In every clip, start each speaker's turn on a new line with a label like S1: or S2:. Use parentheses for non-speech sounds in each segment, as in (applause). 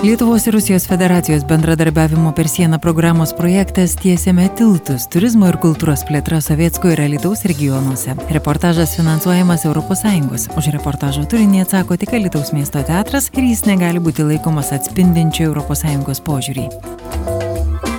S1: Lietuvos ir Rusijos federacijos bendradarbiavimo per sieną programos projektas Tiesiame tiltus - turizmo ir kultūros plėtra Sovietsko ir Alitaus regionuose. Reportažas finansuojamas ES. Už reportažo turinį atsako tik Alitaus miesto teatras ir jis negali būti laikomas atspindinčiu ES požiūrį.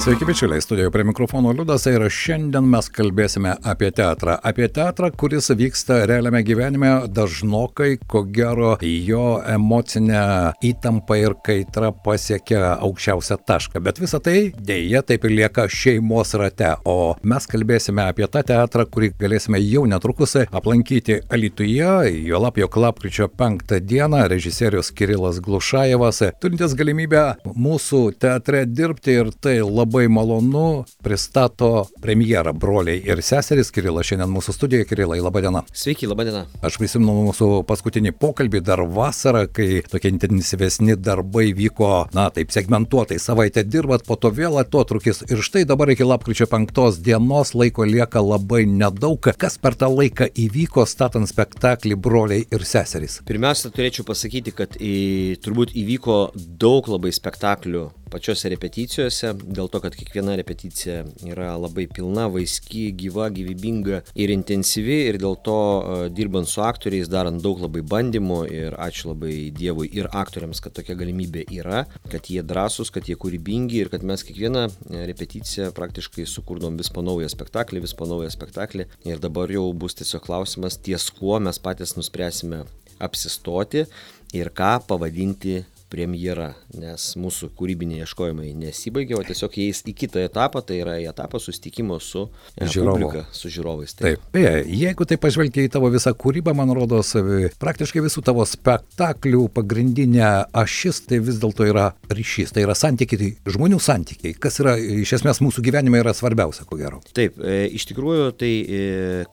S2: Sveiki, bičiuliai, studijoje prie mikrofono Liudas ir šiandien mes kalbėsime apie teatrą. Apie teatrą, kuris vyksta realiame gyvenime dažnokai, ko gero, jo emocinė įtampa ir kaitra pasiekia aukščiausią tašką. Bet visa tai dėja taip ir lieka šeimos rate. O mes kalbėsime apie tą teatrą, kurį galėsime jau netrukus aplankyti Alituje, jo lapio lapkričio penktą dieną, režisierius Kirilas Glušajevas, turintis galimybę mūsų teatre dirbti ir tai labai labai malonu pristato premjerą broliai ir seserys Kirilas šiandien mūsų studijoje. Kirilai, laba diena.
S3: Sveiki, laba diena.
S2: Aš prisimenu mūsų paskutinį pokalbį dar vasarą, kai tokie intensyvesni darbai vyko, na taip segmentuotai, savaitę dirbat, po to vėl atotrukis ir štai dabar iki lapkričio penktos dienos laiko lieka labai nedaug. Kas per tą laiką įvyko statant spektaklį broliai ir seserys?
S3: Pirmiausia, turėčiau pasakyti, kad į, turbūt įvyko daug labai spektaklių pačiose repeticijose, dėl to, kad kiekviena repeticija yra labai pilna, vaiski, gyva, gyvybinga ir intensyvi ir dėl to e, dirbant su aktoriais, darant daug labai bandymų ir ačiū labai Dievui ir aktoriams, kad tokia galimybė yra, kad jie drąsūs, kad jie kūrybingi ir kad mes kiekvieną e, repeticiją praktiškai sukurdom vis po naują spektaklį, vis po naują spektaklį. Ir dabar jau bus tiesiog klausimas, ties kuo mes patys nuspręsime apsistoti ir ką pavadinti premjera, nes mūsų kūrybiniai ieškojimai nesibaigė, o tiesiog eis į kitą etapą, tai yra į etapą sustikimo su e, Žiūrovo. publika, su žiūrovais.
S2: Taip. taip. Beje, jeigu tai pažvelgia į tavo visą kūrybą, man rodos, praktiškai visų tavo spektaklių pagrindinė ašis tai vis dėlto yra ryšys, tai yra santykiai, žmonių santykiai, kas yra iš esmės mūsų gyvenime yra svarbiausia, ko gero.
S3: Taip, e, iš tikrųjų, tai e,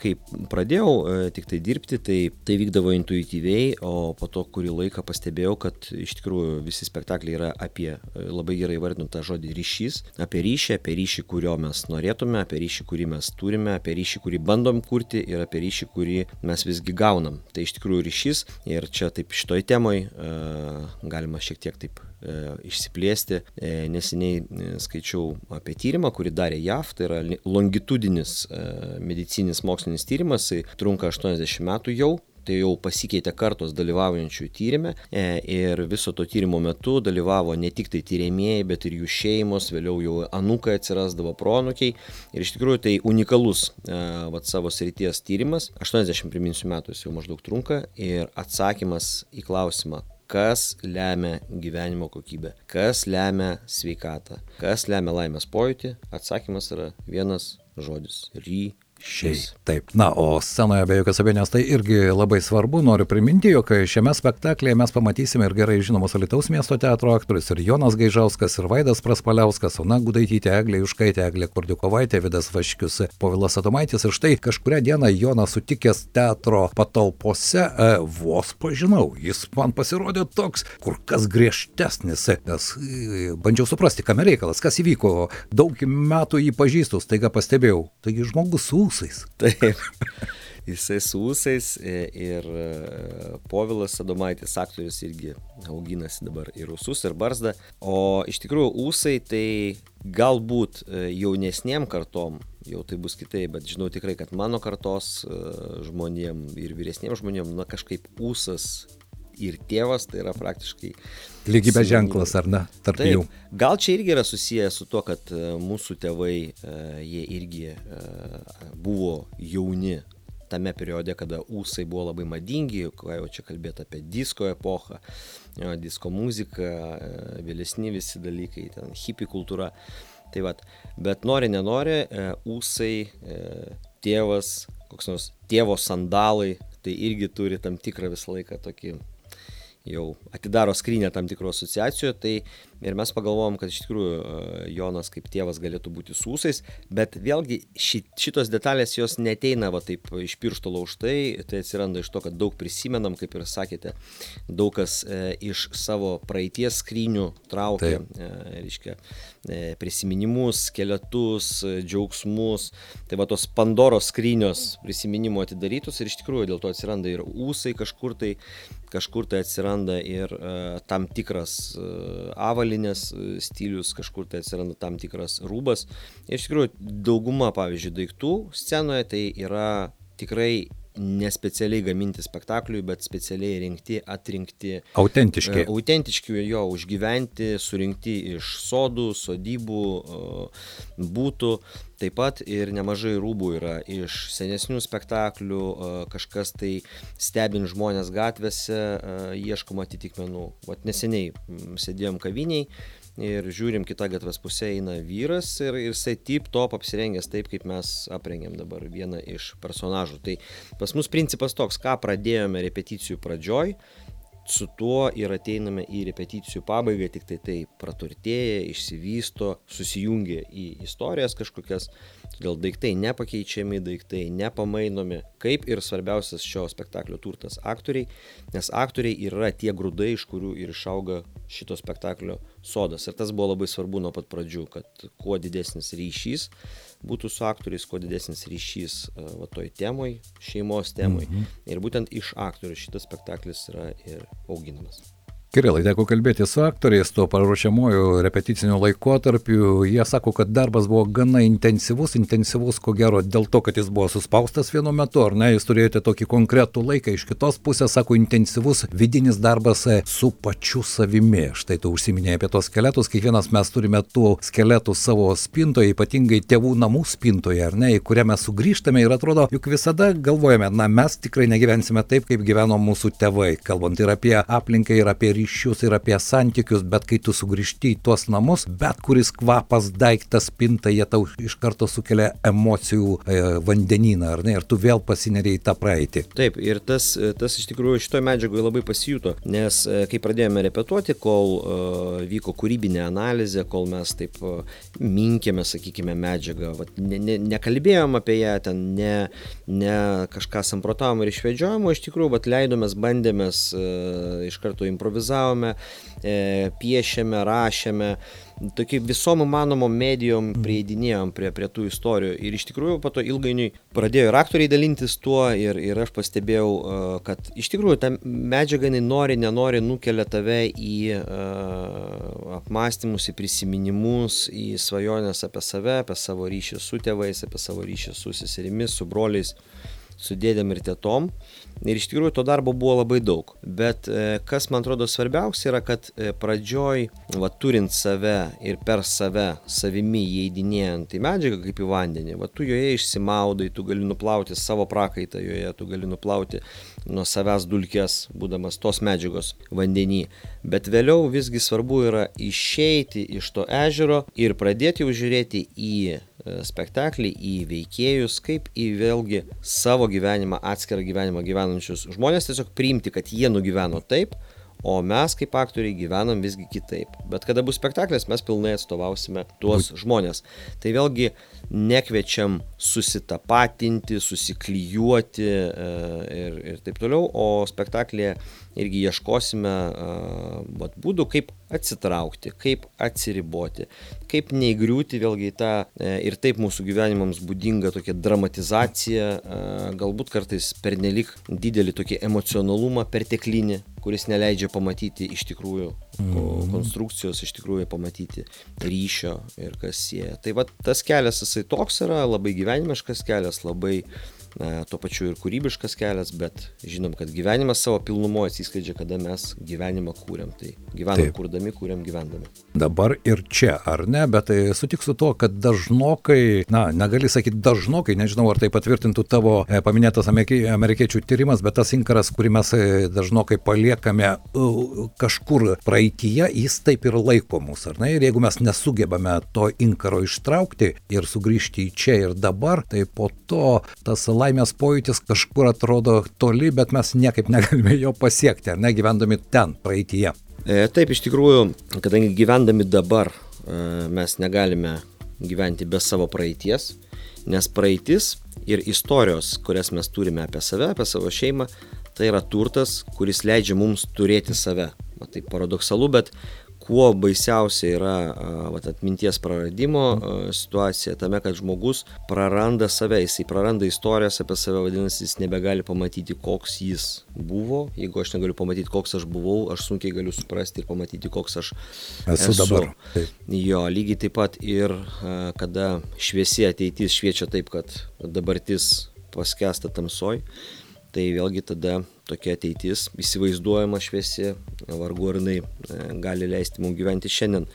S3: kai pradėjau e, tik tai dirbti, tai tai vykdavo intuityviai, o po to kurį laiką pastebėjau, kad iš tikrųjų visi spektakliai yra apie, e, labai gerai vardinu tą žodį ryšys, apie ryšį, apie ryšį, kurio mes norėtume, apie ryšį, kurį mes turime, apie ryšį, kurį bandom kurti ir apie ryšį, kurį mes visgi gaunam. Tai iš tikrųjų ryšys ir čia taip šitoj temoj uh, galima šiek tiek taip uh, išsiplėsti. Neseniai skaičiau apie tyrimą, kurį darė JAV, tai yra longitudinis medicininis mokslinis tyrimas, tai trunka 80 metų jau tai jau pasikeitė kartos dalyvaujančių tyrimė e, ir viso to tyrimo metu dalyvavo ne tik tai tyrėmėjai, bet ir jų šeimos, vėliau jau anūkai atsirasdavo pronukiai ir iš tikrųjų tai unikalus e, vat, savo srities tyrimas, 80 priminsiu metų jis jau maždaug trunka ir atsakymas į klausimą, kas lemia gyvenimo kokybę, kas lemia sveikatą, kas lemia laimės pojūtį, atsakymas yra vienas žodis - ry
S2: Šiais. Taip, na, o scenoje be jokios abejonės tai irgi labai svarbu. Noriu priminti, jog šiame spektaklėje mes pamatysime ir gerai žinomus Alitaus miesto teatro aktorius ir Jonas Gaižauskas, ir Vaidas Praspaliauskas, Ona Gudaitytė, Eglė Juškaitė, Eglė Kordikovaitė, Vidas Vaškius, Povilas Adomaitis. Ir štai kažkuria diena Jonas sutikęs teatro patalpose e, vos pažinau. Jis man pasirodė toks kur kas griežtesnis, nes e, bandžiau suprasti, kam reikalas, kas įvyko. Daug metų jį pažįstu, staiga pastebėjau. Taigi žmogus su ūsais.
S3: Taip. (laughs) Jisai su ūsais e, ir e, Povilas Adomaitis, aktorius, irgi auginasi dabar ir ūsus, ir barzdą. O iš tikrųjų ūsai tai galbūt e, jaunesniem kartom jau tai bus kitaip, bet žinau tikrai, kad mano kartos žmonėm ir vyresniem žmonėm, na kažkaip ūsas ir tėvas tai yra praktiškai
S2: Lygybės ženklas, ar ne, tarp Taip, jų?
S3: Gal čia irgi yra susijęs su to, kad e, mūsų tėvai, e, jie irgi e, buvo jauni tame periode, kada ūsai buvo labai madingi, ką jau čia kalbėti apie disko epochą, disko muziką, vėlesni visi dalykai, ten hippie kultūra. Tai vad, bet nori, nenori, ūsai, tėvas, koks nors tėvo sandalai, tai irgi turi tam tikrą visą laiką tokį jau atidaro skrynę tam tikrų asociacijų, tai ir mes pagalvojom, kad iš tikrųjų e, Jonas kaip tėvas galėtų būti sūsais, bet vėlgi ši, šitos detalės jos neteina va taip iš piršto lauštai, tai atsiranda iš to, kad daug prisimenam, kaip ir sakėte, daug kas e, iš savo praeities skrynių traukia, e, reiškia, e, prisiminimus, skeletus, džiaugsmus, tai va tos Pandoros skrynios prisiminimų atidarytus ir iš tikrųjų dėl to atsiranda ir ūsai kažkur tai kažkur tai atsiranda ir tam tikras avalinės stilius, kažkur tai atsiranda tam tikras rūbas. Ir iš tikrųjų dauguma, pavyzdžiui, daiktų scenoje tai yra tikrai nespecialiai gaminti spektakliui, bet specialiai rinkti, atrinkti.
S2: Autentiški.
S3: Autentiški jo, užgyventi, surinkti iš sodų, sodybų, būtų. Taip pat ir nemažai rūbų yra iš senesnių spektaklių, kažkas tai stebint žmonės gatvėse, ieškoma atitikmenų. Vat neseniai sėdėjom kaviniai ir žiūrim kitą gatvės pusę eina vyras ir jisai tip top apsirengęs taip, kaip mes aprengėm dabar vieną iš personažų. Tai pas mus principas toks, ką pradėjome repeticijų pradžioj, su tuo ir ateiname į repeticijų pabaigą, tik tai tai praturtėja, išsivysto, susijungia į istorijas kažkokias, todėl daiktai nepakeičiami, daiktai nepamainomi, kaip ir svarbiausias šio spektaklio turtas - aktoriai, nes aktoriai yra tie grūdai, iš kurių ir išauga šito spektaklio sodas. Ir tas buvo labai svarbu nuo pat pradžių, kad kuo didesnis ryšys būtų su aktoriais, kuo didesnis ryšys e, va toj temoj, šeimos temoj. Mhm. Ir būtent iš aktorių šitas spektaklis yra ir auginamas.
S2: Kirilai, teko kalbėti su aktoriais tuo paruošiamuoju repeticiniu laikotarpiu. Jie sako, kad darbas buvo gana intensyvus, intensyvus ko gero dėl to, kad jis buvo suspaustas vienu metu, ar ne, jūs turėjote tokį konkretų laiką. Iš kitos pusės, sako, intensyvus vidinis darbas su pačiu savimi. Štai tu užsiminėjai apie tos skeletus, kiekvienas mes turime tų skeletų savo spintoje, ypatingai tėvų namų spintoje, ar ne, į kurią mes sugrįžtame ir atrodo, juk visada galvojame, na mes tikrai negyvensime taip, kaip gyveno mūsų tėvai, kalbant ir apie aplinką, ir apie ryšius ir apie santykius, bet kai tu sugrįžti į tuos namus, bet kuris kvapas, daiktas, pinta, jie tau iš karto sukelia emocijų e, vandenyną, ar ne, ir tu vėl pasineriai į tą praeitį.
S3: Taip, ir tas, tas iš tikrųjų šitoje medžiagoje labai pasijuto, nes e, kai pradėjome repetuoti, kol uh, vyko kūrybinė analizė, kol mes taip uh, minkėme, sakykime, medžiagą, vat, ne, ne, nekalbėjom apie ją, ten ne, ne kažką samprotavom ir išvedžiojom, o iš tikrųjų, vat, leidomės, bandėmės uh, iš karto improvizavoti organizavome, e, piešėme, rašėme, tokį visom įmanomom medijom mhm. prieidinėjom prie, prie tų istorijų. Ir iš tikrųjų po to ilgainiui pradėjo ir aktoriai dalintis tuo ir, ir aš pastebėjau, e, kad iš tikrųjų ta medžiaga jinai nori, nenori nukelia tave į uh, apmąstymus, į prisiminimus, į svajonės apie save, apie savo ryšį su tėvais, apie savo ryšį su seserimis, su broliais su dėdėm ir tėtom. Ir iš tikrųjų to darbo buvo labai daug. Bet e, kas man atrodo svarbiausia yra, kad e, pradžioj, va, turint save ir per save, savimi įeidinėjant į medžiagą kaip į vandenį, va, tu joje išsimaudai, tu gali nuplauti savo prakaitą joje, tu gali nuplauti nuo savęs dulkės, būdamas tos medžiagos vandenį. Bet vėliau visgi svarbu yra išeiti iš to ežero ir pradėti jau žiūrėti į spektaklį, į veikėjus, kaip į vėlgi savo gyvenimą, atskirą gyvenimą gyvenančius žmonės, tiesiog priimti, kad jie nugyveno taip, o mes kaip aktoriai gyvenam visgi kitaip. Bet kada bus spektaklis, mes pilnai atstovausime tuos žmonės. Tai vėlgi nekviečiam susitapatinti, susiklyjuoti e, ir, ir taip toliau, o spektaklėje irgi ieškosime vat, būdų, kaip atsitraukti, kaip atsiriboti, kaip neįgriūti vėlgi į tą e, ir taip mūsų gyvenimams būdinga tokia dramatizacija, galbūt kartais pernelik didelį tokį emocionalumą, perteklinį, kuris neleidžia pamatyti iš tikrųjų mhm. konstrukcijos, iš tikrųjų pamatyti ryšio ir kas sieja. Tai va tas kelias jisai toks yra, labai gyvenimiškas kelias, labai uh, na, tuo pačiu ir kūrybiškas kelias, bet žinom, kad gyvenimas savo pilnumo atsiskleidžia, kada mes gyvenimą kūrėm. Tai gyvenam kurdami, kūrėm gyvendami.
S2: Dabar ir čia, ar ne, bet tai sutik su to, kad dažnokai, na, negali sakyti dažnokai, nežinau, ar tai patvirtintų tavo e, paminėtas amerikiečių tyrimas, bet tas inkaras, kurį mes e, dažnokai paliekame kažkur praeitie, jis taip ir laiko mus, ar ne? Ir jeigu mes nesugebame to inkaro ištraukti ir sugrįžti į čia ir dabar, tai po to tas laimės pojūtis kažkur atrodo toli, bet mes niekaip negalime jo pasiekti, ar ne, gyvendami ten, praeitie.
S3: E, taip, iš tikrųjų, kadangi gyvendami dabar e, mes negalime gyventi be savo praeities, nes praeitis ir istorijos, kurias mes turime apie save, apie savo šeimą, tai yra turtas, kuris leidžia mums turėti save. O tai paradoksalu, bet kuo baisiausia yra vat, atminties praradimo situacija tame, kad žmogus praranda save, jisai praranda istorijas apie save, vadinasi, jis nebegali pamatyti, koks jis buvo. Jeigu aš negaliu pamatyti, koks aš buvau, aš sunkiai galiu suprasti ir pamatyti, koks aš esu. esu. dabar. Taip. Jo, lygiai taip pat ir kada šviesi ateitis šviečia taip, kad dabartis paskesta tamsoj, tai vėlgi tada tokia ateitis įsivaizduojama šviesi, vargu ar jinai e, gali leisti mums gyventi šiandien.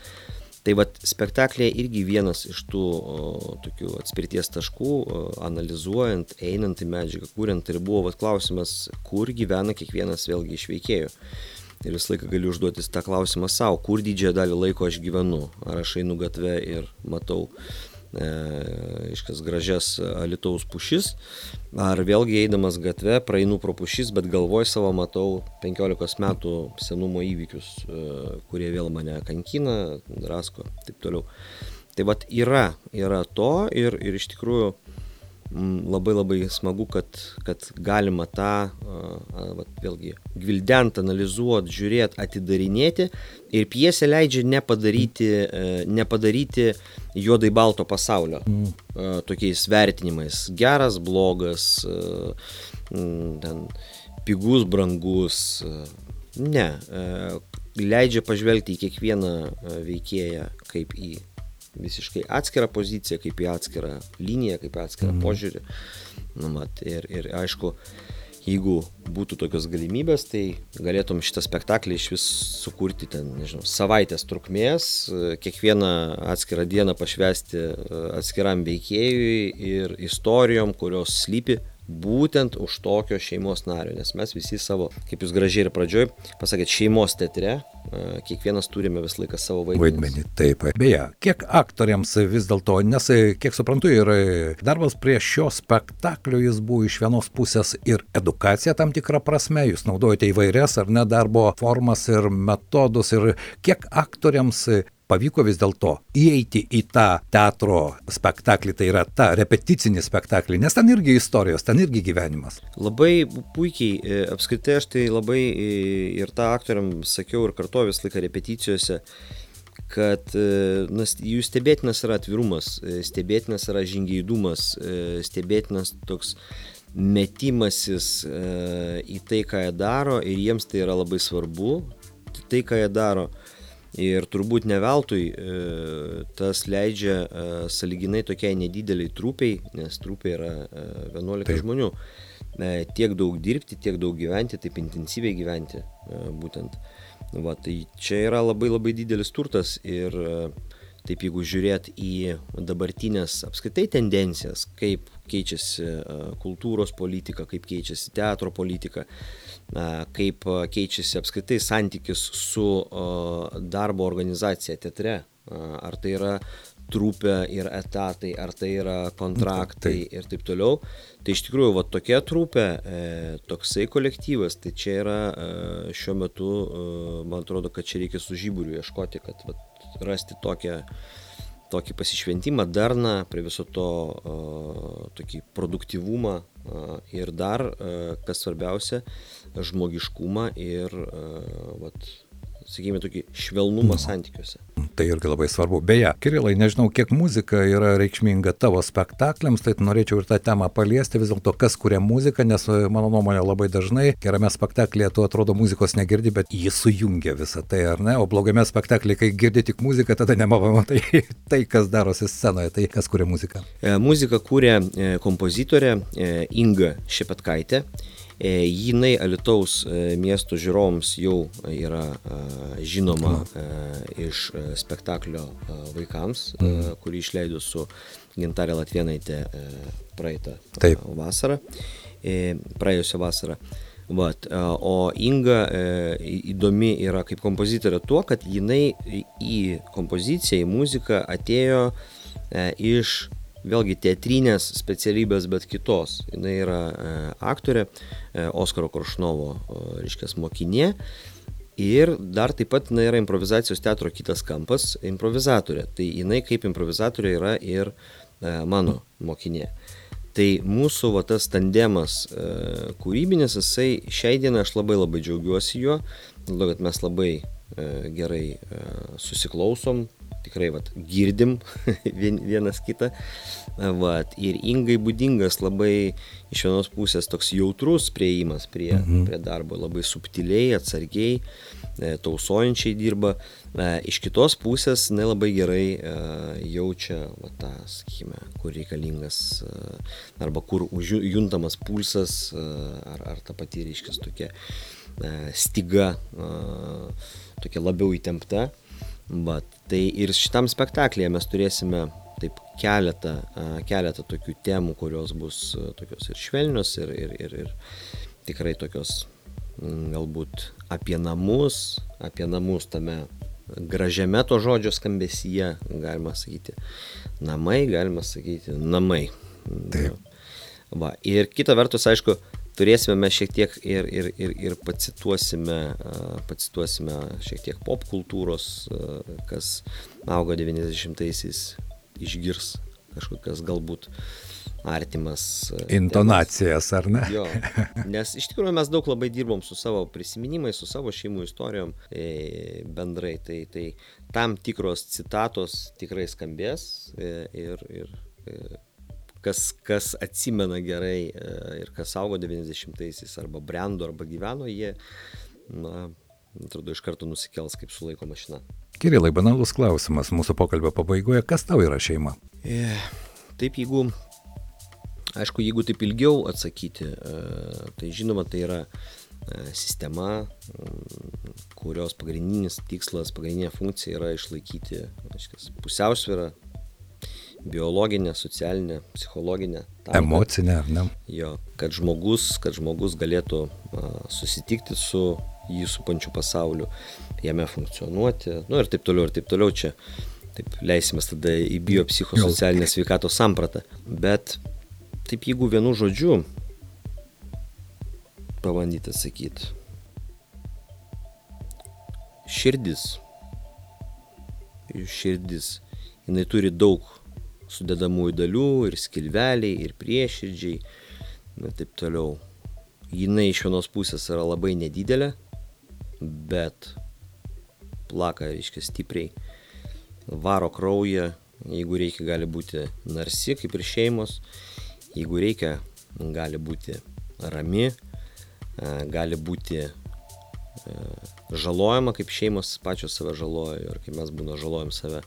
S3: Tai vad spektaklėje irgi vienas iš tų o, tokių atspirties taškų, o, analizuojant, einant į medžiagą, kuriant, ir buvo vat, klausimas, kur gyvena kiekvienas vėlgi iš veikėjų. Ir visą laiką galiu užduoti tą klausimą savo, kur didžiąją dalį laiko aš gyvenu. Ar aš einu gatvę ir matau iškas gražias alitaus pušis, ar vėlgi eidamas gatve praeinu pro pušis, bet galvoj savo matau 15 metų senumo įvykius, e, kurie vėl mane kankina, drasko, taip toliau. Tai vad yra, yra to ir, ir iš tikrųjų labai labai smagu, kad, kad galima tą, vat, vėlgi, gvildent, analizuoti, žiūrėti, atidarinėti ir pjesė leidžia nepadaryti, e, nepadaryti juodai balto pasaulio mm. tokiais vertinimais. Geras, blogas, ten, pigus, brangus. Ne, leidžia pažvelgti į kiekvieną veikėją kaip į visiškai atskirą poziciją, kaip į atskirą liniją, kaip į atskirą mm. požiūrį. Nu, mat, ir, ir aišku, jeigu būtų tokios galimybės, tai galėtum šitą spektaklį iš vis sukurti ten, nežinau, savaitės trukmės, kiekvieną atskirą dieną pašvesti e, atskiram veikėjui ir istorijom, kurios slypi būtent už tokio šeimos nario, nes mes visi savo, kaip jūs gražiai ir pradžioj pasakėt, šeimos teatre, kiekvienas turime visą laiką savo vaidmenį.
S2: Vaidmenį, taip. Beje, kiek aktoriams vis dėlto, nes, kiek suprantu, ir darbas prie šio spektaklio jis buvo iš vienos pusės ir edukacija tam tikrą prasme, jūs naudojate įvairias ar ne darbo formas ir metodus ir kiek aktoriams pavyko vis dėlto įeiti į tą teatro spektaklį, tai yra tą repeticinį spektaklį, nes ten irgi istorijos, ten irgi gyvenimas.
S3: Labai puikiai, e, apskritai aš tai labai e, ir tą aktoriam sakiau ir kartuoju visą laiką repeticijose, kad e, na, jų stebėtinas yra atvirumas, stebėtinas yra žingeidumas, stebėtinas toks metimasis į tai, ką jie daro ir jiems tai yra labai svarbu, tai, ką jie daro Ir turbūt ne veltui e, tas leidžia e, saliginai tokiai nedideliai trupiai, nes trupiai yra 11 Taip. žmonių, e, tiek daug dirbti, tiek daug gyventi, taip intensyviai gyventi būtent. Va, tai čia yra labai labai didelis turtas ir taip jeigu žiūrėt į dabartinės apskritai tendencijas, kaip keičiasi kultūros politika, kaip keičiasi teatro politika, kaip keičiasi apskritai santykis su darbo organizacija teatre. Ar tai yra trupė ir etatai, ar tai yra kontraktai taip. ir taip toliau. Tai iš tikrųjų, va tokia trupė, e, toksai kolektyvas, tai čia yra e, šiuo metu, e, man atrodo, kad čia reikia su žyburiu ieškoti, kad va, rasti tokią, tokį pasišventimą, darną, prie viso to uh, tokį produktivumą uh, ir dar, uh, kas svarbiausia, žmogiškumą ir vat, sakykime, tokį švelnumą santykiuose.
S2: Tai irgi labai svarbu. Beje, Kirilai, nežinau, kiek muzika yra reikšminga tavo spektakliams, tai norėčiau ir tą temą paliesti, vis dėlto kas kuria muziką, nes mano nuomonė labai dažnai gerame spektaklėje tu atrodo muzikos negirdi, bet jis sujungia visą tai, ar ne? O blogame spektaklėje, kai girdi tik muziką, tada nemamatai (laughs) tai, kas darosi scenoje, tai kas kuria muziką.
S3: E, muziką kūrė e, kompozitorė e, Inga Šepetkaitė. E, jinai Alitaus e, miesto žiūrovams jau yra e, žinoma iš spektaklio vaikams, mhm. kurį išleido su Gintarė Latvienaitė praeitą Taip. vasarą, praėjusią vasarą. Vat, o Inga įdomi yra kaip kompozitorė tuo, kad jinai į kompoziciją, į muziką atėjo iš vėlgi teatrinės specialybės, bet kitos. Jis yra e, aktorė, e, Oskaro Koršnovo, reiškia, mokinė. Ir dar taip pat jinai yra improvizacijos teatro kitas kampas - improvizatorė. Tai jinai kaip improvizatorė yra ir e, mano mokinė. Tai mūsų va, tas tandemas e, kūrybinis, jisai šiai dienai aš labai labai džiaugiuosi juo, dėl to, kad mes labai e, gerai e, susiklausom, tikrai vat, (laughs) girdim vienas kitą. Vat, ir ingai būdingas labai iš vienos pusės toks jautrus prieimas prie, mhm. prie darbo, labai subtiliai, atsargiai, e, tausojančiai dirba. E, iš kitos pusės nelabai gerai e, jaučia va, tą, sakykime, kur reikalingas arba kur juntamas pulsas ar, ar ta pati, reiškia, tokia stiga, tokia labiau įtempta. Bet tai ir šitam spektaklyje mes turėsime taip keletą, keletą tokių temų, kurios bus tokios ir švelnios, ir, ir, ir, ir tikrai tokios galbūt apie namus, apie namus tame gražiame to žodžio skambesyje, galima sakyti, namai, galima sakyti, namai. Taip. Va. Ir kita vertus, aišku, turėsime mes šiek tiek ir, ir, ir, ir pacituosime, pacituosime šiek tiek pop kultūros, kas augo 90-aisiais, išgirs kažkokias galbūt artimas.
S2: Intonacijas, ar ne?
S3: Jo, (laughs) nes iš tikrųjų mes daug labai dirbom su savo prisiminimais, su savo šeimų istorijom e, bendrai, tai, tai tam tikros citatos tikrai skambės e, ir, ir e, kas, kas atsimena gerai e, ir kas augo 90-aisiais arba brendo arba gyveno, jie, na, atrodo, iš karto nusikels kaip su laiko mašina.
S2: Kirilai, banalus klausimas mūsų pokalbio pabaigoje, kas tau yra šeima?
S3: E, taip, jeigu, aišku, jeigu taip ilgiau atsakyti, e, tai žinoma, tai yra sistema, kurios pagrindinis tikslas, pagrindinė funkcija yra išlaikyti aiškės, pusiausvyrą biologinę, socialinę, psichologinę.
S2: Tam, Emocinę, ar ne?
S3: Jo, kad žmogus, kad žmogus galėtų susitikti su jį supančiu pasauliu, jame funkcionuoti, nu ir taip toliau, ir taip toliau čia. Taip leisimės tada į biopsichosocialinę sveikatos sampratą. Bet taip jeigu vienu žodžiu pabandyti atsakyti. Širdis. Širdis. Jis turi daug sudedamųjų dalių ir skilveliai, ir prieširdžiai, ir taip toliau. Jinai iš vienos pusės yra labai nedidelė, bet plaka, reiškia, stipriai, varo kraują, jeigu reikia, gali būti narsi, kaip ir šeimos, jeigu reikia, gali būti rami, gali būti žalojama, kaip šeimos pačios save žaloja. Ir kaip mes būna žalojam save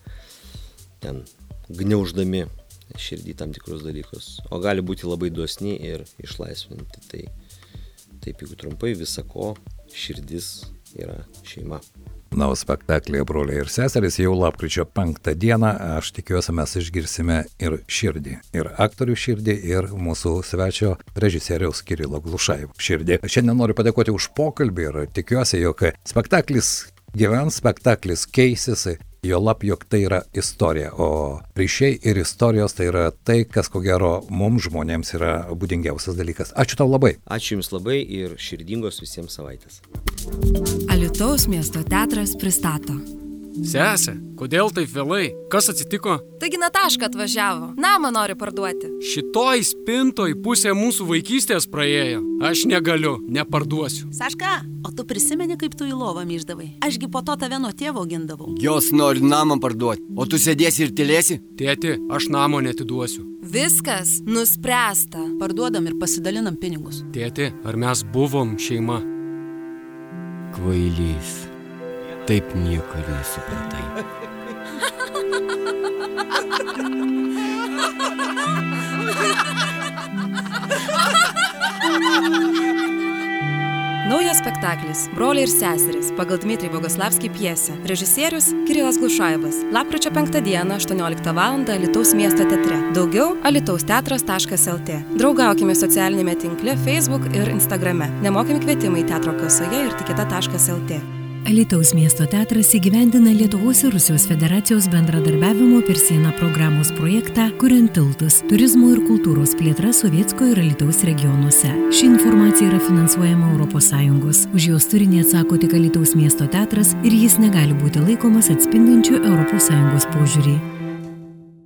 S3: ten gniauždami širdį tam tikrus dalykus. O gali būti labai dosni ir išlaisvinti. Tai taip, jeigu trumpai, visako širdis yra šeima.
S2: Na, o spektaklėje broliai ir seserys jau lapkričio penktą dieną, aš tikiuosi, mes išgirsime ir širdį, ir aktorių širdį, ir mūsų svečio režisieriaus Kirilo Glušaivų širdį. Šiandien noriu padėkoti už pokalbį ir tikiuosi, jog spektaklis gyvens, spektaklis keisis, jo lab, jog tai yra istorija, o ryšiai ir istorijos tai yra tai, kas ko gero mums žmonėms yra būdingiausias dalykas. Ačiū tau labai.
S3: Ačiū Jums labai ir širdingos visiems savaitės.
S1: Alitaus miesto teatras pristato
S4: Sese, kodėl taip vėlai? Kas atsitiko?
S5: Taigi Nataška atvažiavo. Namą nori parduoti.
S4: Šitoj spintoj pusė mūsų vaikystės praėjo. Aš negaliu, neparduosiu.
S6: Saška, o tu prisimeni, kaip tu į lovą myždavai? Ašgi po to tave nuo tėvo gindavau.
S7: Jos nori namą parduoti, o tu sėdėsi ir tylėsi?
S4: Tėti, aš namo netiduosiu.
S5: Viskas nuspręsta.
S6: Parduodam ir pasidalinam pinigus.
S4: Tėti, ar mes buvom šeima?
S7: Kvailys taip nieko ir nesupratai.
S5: Naujas spektaklis Broliai ir seserys pagal Dmitrij Bogoslavskį pjesę. Režisierius Kirilas Glušaivas. Lapkričio 5 dieną 18 val. Alitaus miesto teatre. Daugiau alitausteatras.lt. Draugaukime socialinėme tinkle Facebook ir Instagrame. Nemokami kvietimai teatro kasoje ir tikita.lt.
S1: Alitaus miesto teatras įgyvendina Lietuvos ir Rusijos federacijos bendradarbiavimo per sieną programos projektą Kuriant tiltus - turizmo ir kultūros plėtra Sovietsko ir Alitaus regionuose. Ši informacija yra finansuojama ES. Už jos turinį atsako tik Alitaus miesto teatras ir jis negali būti laikomas atspindinčiu ES požiūrį.